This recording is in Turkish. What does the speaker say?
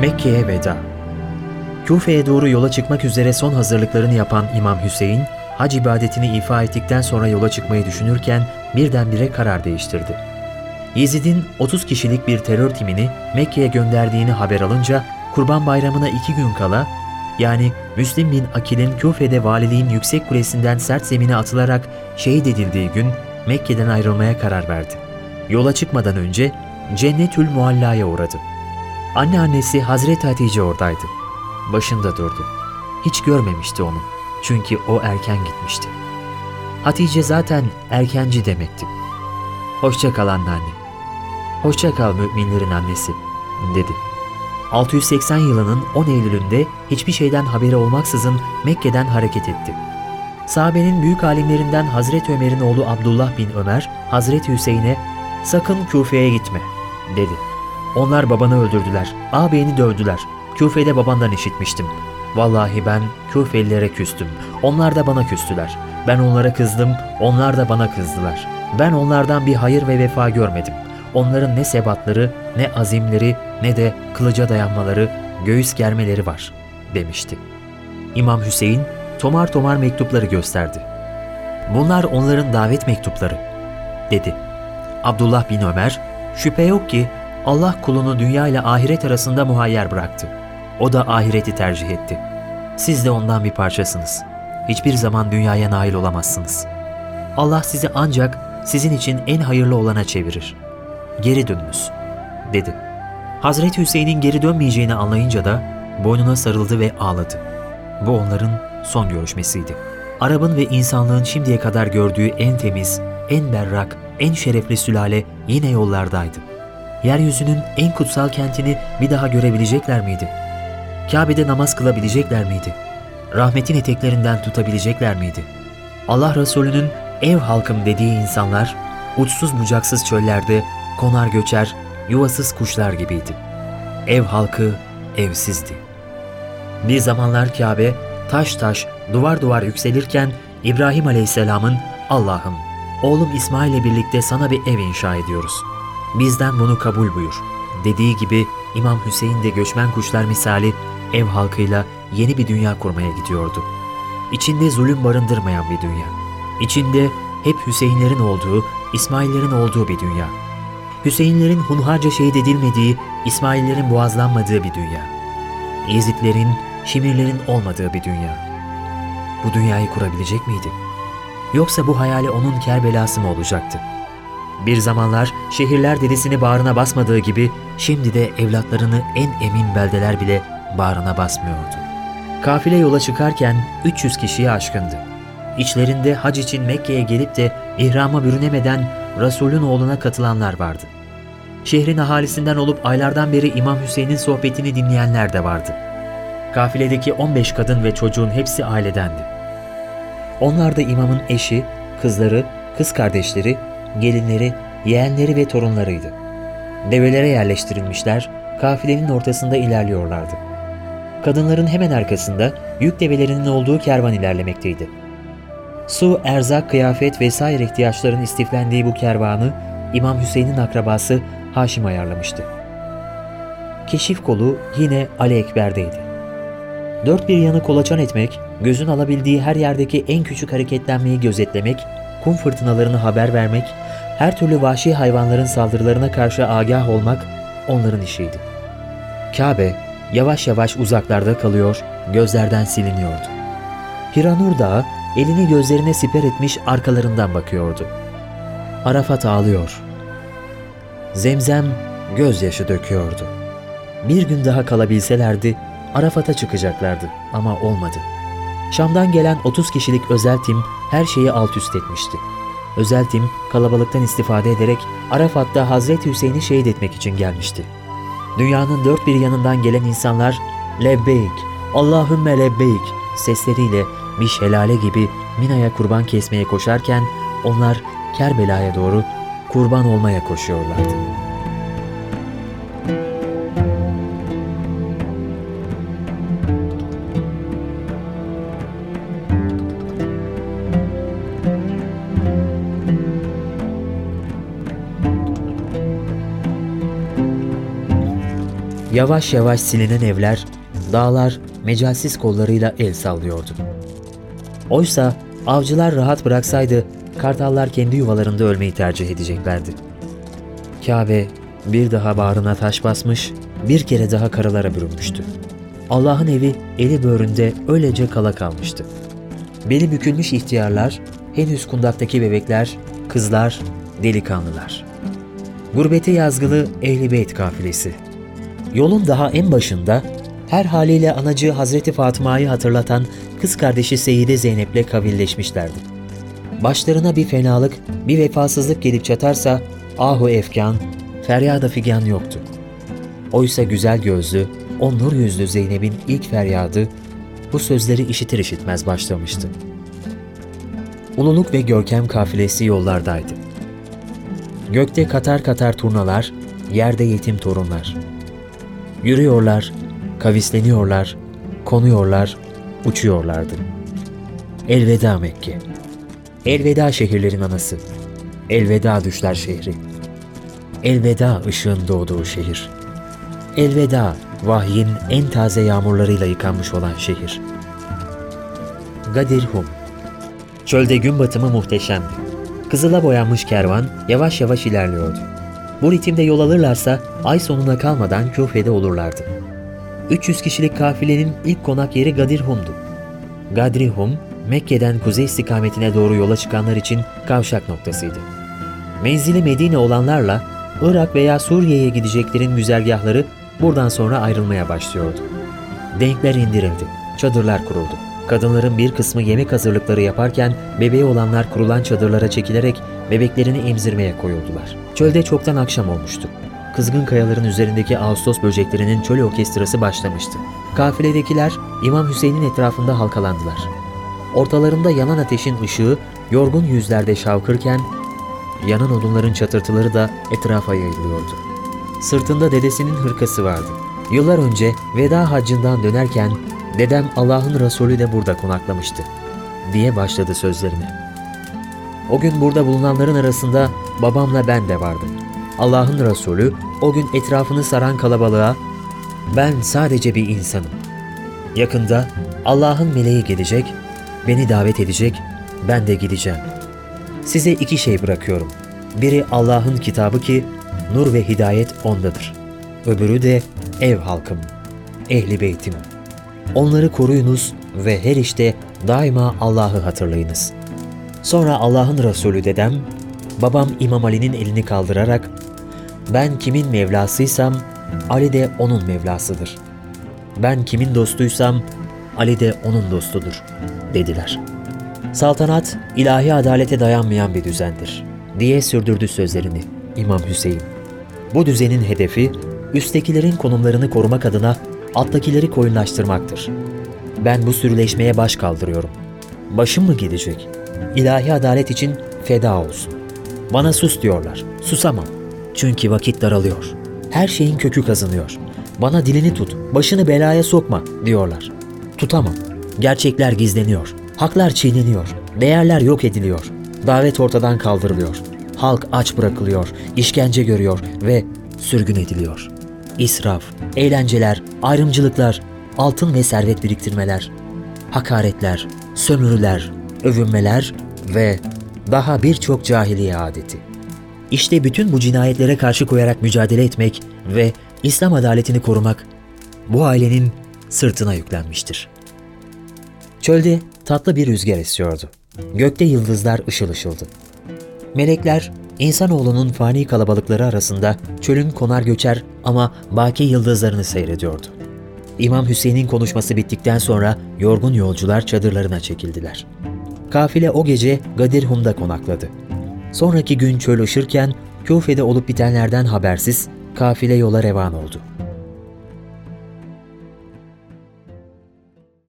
Mekke'ye veda. Küfe'ye doğru yola çıkmak üzere son hazırlıklarını yapan İmam Hüseyin, hac ibadetini ifa ettikten sonra yola çıkmayı düşünürken birdenbire karar değiştirdi. Yezid'in 30 kişilik bir terör timini Mekke'ye gönderdiğini haber alınca Kurban Bayramı'na iki gün kala yani Müslim bin Akil'in Küfe'de valiliğin yüksek kulesinden sert zemine atılarak şehit edildiği gün Mekke'den ayrılmaya karar verdi. Yola çıkmadan önce Cennetül Mualla'ya uğradı. Anneannesi Hazreti Hatice oradaydı. Başında durdu. Hiç görmemişti onu. Çünkü o erken gitmişti. Hatice zaten erkenci demekti. Hoşça kal anneanne. Hoşça kal müminlerin annesi, dedi. 680 yılının 10 Eylül'ünde hiçbir şeyden haberi olmaksızın Mekke'den hareket etti. Sahabenin büyük alimlerinden Hazreti Ömer'in oğlu Abdullah bin Ömer, Hazreti Hüseyin'e sakın Küfe'ye gitme, dedi. Onlar babanı öldürdüler, ağabeyini dövdüler. Küfe'de babandan işitmiştim. Vallahi ben Küfelilere küstüm. Onlar da bana küstüler. Ben onlara kızdım, onlar da bana kızdılar. Ben onlardan bir hayır ve vefa görmedim. Onların ne sebatları, ne azimleri, ne de kılıca dayanmaları, göğüs germeleri var, demişti. İmam Hüseyin, tomar tomar mektupları gösterdi. Bunlar onların davet mektupları, dedi. Abdullah bin Ömer, şüphe yok ki Allah kulunu dünya ile ahiret arasında muhayyer bıraktı. O da ahireti tercih etti. Siz de ondan bir parçasınız. Hiçbir zaman dünyaya nail olamazsınız. Allah sizi ancak sizin için en hayırlı olana çevirir. Geri dönünüz, dedi. Hazreti Hüseyin'in geri dönmeyeceğini anlayınca da boynuna sarıldı ve ağladı. Bu onların son görüşmesiydi. Arap'ın ve insanlığın şimdiye kadar gördüğü en temiz, en berrak, en şerefli sülale yine yollardaydı. Yeryüzünün en kutsal kentini bir daha görebilecekler miydi? Kabe'de namaz kılabilecekler miydi? Rahmetin eteklerinden tutabilecekler miydi? Allah Resulü'nün ev halkım dediği insanlar, uçsuz bucaksız çöllerde konar göçer, yuvasız kuşlar gibiydi. Ev halkı evsizdi. Bir zamanlar Kabe taş taş, duvar duvar yükselirken İbrahim Aleyhisselam'ın Allah'ım, oğlum İsmail ile birlikte sana bir ev inşa ediyoruz. Bizden bunu kabul buyur. Dediği gibi İmam Hüseyin de göçmen kuşlar misali ev halkıyla yeni bir dünya kurmaya gidiyordu. İçinde zulüm barındırmayan bir dünya. İçinde hep Hüseyinlerin olduğu, İsmail'lerin olduğu bir dünya. Hüseyinlerin hunharca şehit edilmediği, İsmail'lerin boğazlanmadığı bir dünya. Yezidlerin, Şimirlerin olmadığı bir dünya. Bu dünyayı kurabilecek miydi? Yoksa bu hayali onun Kerbelası mı olacaktı? Bir zamanlar şehirler dedesini bağrına basmadığı gibi şimdi de evlatlarını en emin beldeler bile bağrına basmıyordu. Kafile yola çıkarken 300 kişiye aşkındı. İçlerinde hac için Mekke'ye gelip de ihrama bürünemeden Resul'ün oğluna katılanlar vardı. Şehrin ahalisinden olup aylardan beri İmam Hüseyin'in sohbetini dinleyenler de vardı. Kafiledeki 15 kadın ve çocuğun hepsi ailedendi. Onlar da imamın eşi, kızları, kız kardeşleri, gelinleri, yeğenleri ve torunlarıydı. Develere yerleştirilmişler, kafilenin ortasında ilerliyorlardı. Kadınların hemen arkasında yük develerinin olduğu kervan ilerlemekteydi. Su, erzak, kıyafet vesaire ihtiyaçların istiflendiği bu kervanı İmam Hüseyin'in akrabası Haşim ayarlamıştı. Keşif kolu yine Ali Ekber'deydi. Dört bir yanı kolaçan etmek, gözün alabildiği her yerdeki en küçük hareketlenmeyi gözetlemek, kum fırtınalarını haber vermek, her türlü vahşi hayvanların saldırılarına karşı agah olmak onların işiydi. Kabe yavaş yavaş uzaklarda kalıyor, gözlerden siliniyordu. Hiranur Dağı elini gözlerine siper etmiş arkalarından bakıyordu. Arafat ağlıyor. Zemzem gözyaşı döküyordu. Bir gün daha kalabilselerdi Arafat'a çıkacaklardı ama olmadı. Şam'dan gelen 30 kişilik özel tim her şeyi alt üst etmişti. Özel tim kalabalıktan istifade ederek Arafat'ta Hazreti Hüseyin'i şehit etmek için gelmişti. Dünyanın dört bir yanından gelen insanlar Lebbeyk, Allahümme lebbeyk sesleriyle bir şelale gibi Mina'ya kurban kesmeye koşarken onlar Kerbela'ya doğru kurban olmaya koşuyorlardı. Yavaş yavaş silinen evler, dağlar mecalsiz kollarıyla el sallıyordu. Oysa avcılar rahat bıraksaydı kartallar kendi yuvalarında ölmeyi tercih edeceklerdi. Kabe bir daha bağrına taş basmış, bir kere daha karalara bürünmüştü. Allah'ın evi eli böğründe öylece kala kalmıştı. Beli bükülmüş ihtiyarlar, henüz kundaktaki bebekler, kızlar, delikanlılar. Gurbete yazgılı Ehli Beyt kafilesi. Yolun daha en başında her haliyle anacı Hazreti Fatıma'yı hatırlatan kız kardeşi Seyide Zeynep'le kavilleşmişlerdi. Başlarına bir fenalık, bir vefasızlık gelip çatarsa ahu efkan, feryada figan yoktu. Oysa güzel gözlü, o nur yüzlü Zeynep'in ilk feryadı bu sözleri işitir işitmez başlamıştı. Ululuk ve görkem kafilesi yollardaydı. Gökte katar katar turnalar, yerde yetim torunlar. Yürüyorlar, kavisleniyorlar, konuyorlar, uçuyorlardı. Elveda Mekke. Elveda şehirlerin anası. Elveda düşler şehri. Elveda ışığın doğduğu şehir. Elveda vahyin en taze yağmurlarıyla yıkanmış olan şehir. Gadir Hum Çölde gün batımı muhteşemdi. Kızıla boyanmış kervan yavaş yavaş ilerliyordu. Bu ritimde yol alırlarsa ay sonuna kalmadan Küfe'de olurlardı. 300 kişilik kafilenin ilk konak yeri Gadir Hum'du. Gadri Hum, Mekke'den kuzey istikametine doğru yola çıkanlar için kavşak noktasıydı. Menzili Medine olanlarla Irak veya Suriye'ye gideceklerin güzergahları buradan sonra ayrılmaya başlıyordu. Denkler indirildi, çadırlar kuruldu. Kadınların bir kısmı yemek hazırlıkları yaparken bebeği olanlar kurulan çadırlara çekilerek bebeklerini emzirmeye koyuldular. Çölde çoktan akşam olmuştu. Kızgın kayaların üzerindeki Ağustos böceklerinin çöl orkestrası başlamıştı. Kafiledekiler İmam Hüseyin'in etrafında halkalandılar. Ortalarında yanan ateşin ışığı yorgun yüzlerde şavkırken yanan odunların çatırtıları da etrafa yayılıyordu. Sırtında dedesinin hırkası vardı. Yıllar önce veda haccından dönerken dedem Allah'ın Resulü de burada konaklamıştı diye başladı sözlerine. O gün burada bulunanların arasında babamla ben de vardım. Allah'ın Resulü o gün etrafını saran kalabalığa ben sadece bir insanım. Yakında Allah'ın meleği gelecek, beni davet edecek, ben de gideceğim. Size iki şey bırakıyorum. Biri Allah'ın kitabı ki nur ve hidayet ondadır. Öbürü de ev halkım, ehli beytim. Onları koruyunuz ve her işte daima Allah'ı hatırlayınız. Sonra Allah'ın Resulü dedem, babam İmam Ali'nin elini kaldırarak ben kimin Mevlasıysam Ali de onun Mevlasıdır. Ben kimin dostuysam Ali de onun dostudur dediler. Saltanat ilahi adalete dayanmayan bir düzendir diye sürdürdü sözlerini İmam Hüseyin. Bu düzenin hedefi üsttekilerin konumlarını korumak adına alttakileri koyunlaştırmaktır. Ben bu sürüleşmeye baş kaldırıyorum. Başım mı gidecek? İlahi adalet için feda olsun. Bana sus diyorlar. Susamam. Çünkü vakit daralıyor. Her şeyin kökü kazınıyor. Bana dilini tut, başını belaya sokma diyorlar. Tutamam. Gerçekler gizleniyor. Haklar çiğneniyor. Değerler yok ediliyor. Davet ortadan kaldırılıyor. Halk aç bırakılıyor, işkence görüyor ve sürgün ediliyor. İsraf, eğlenceler, ayrımcılıklar, altın ve servet biriktirmeler, hakaretler, sömürüler, övünmeler ve daha birçok cahiliye adeti. İşte bütün bu cinayetlere karşı koyarak mücadele etmek ve İslam adaletini korumak bu ailenin sırtına yüklenmiştir. Çölde tatlı bir rüzgar esiyordu. Gökte yıldızlar ışıl ışıldı. Melekler insanoğlunun fani kalabalıkları arasında çölün konar göçer ama baki yıldızlarını seyrediyordu. İmam Hüseyin'in konuşması bittikten sonra yorgun yolcular çadırlarına çekildiler. Kafile o gece Gadirhum'da konakladı. Sonraki gün çöl ışırken Küfe'de olup bitenlerden habersiz kafile yola revan oldu.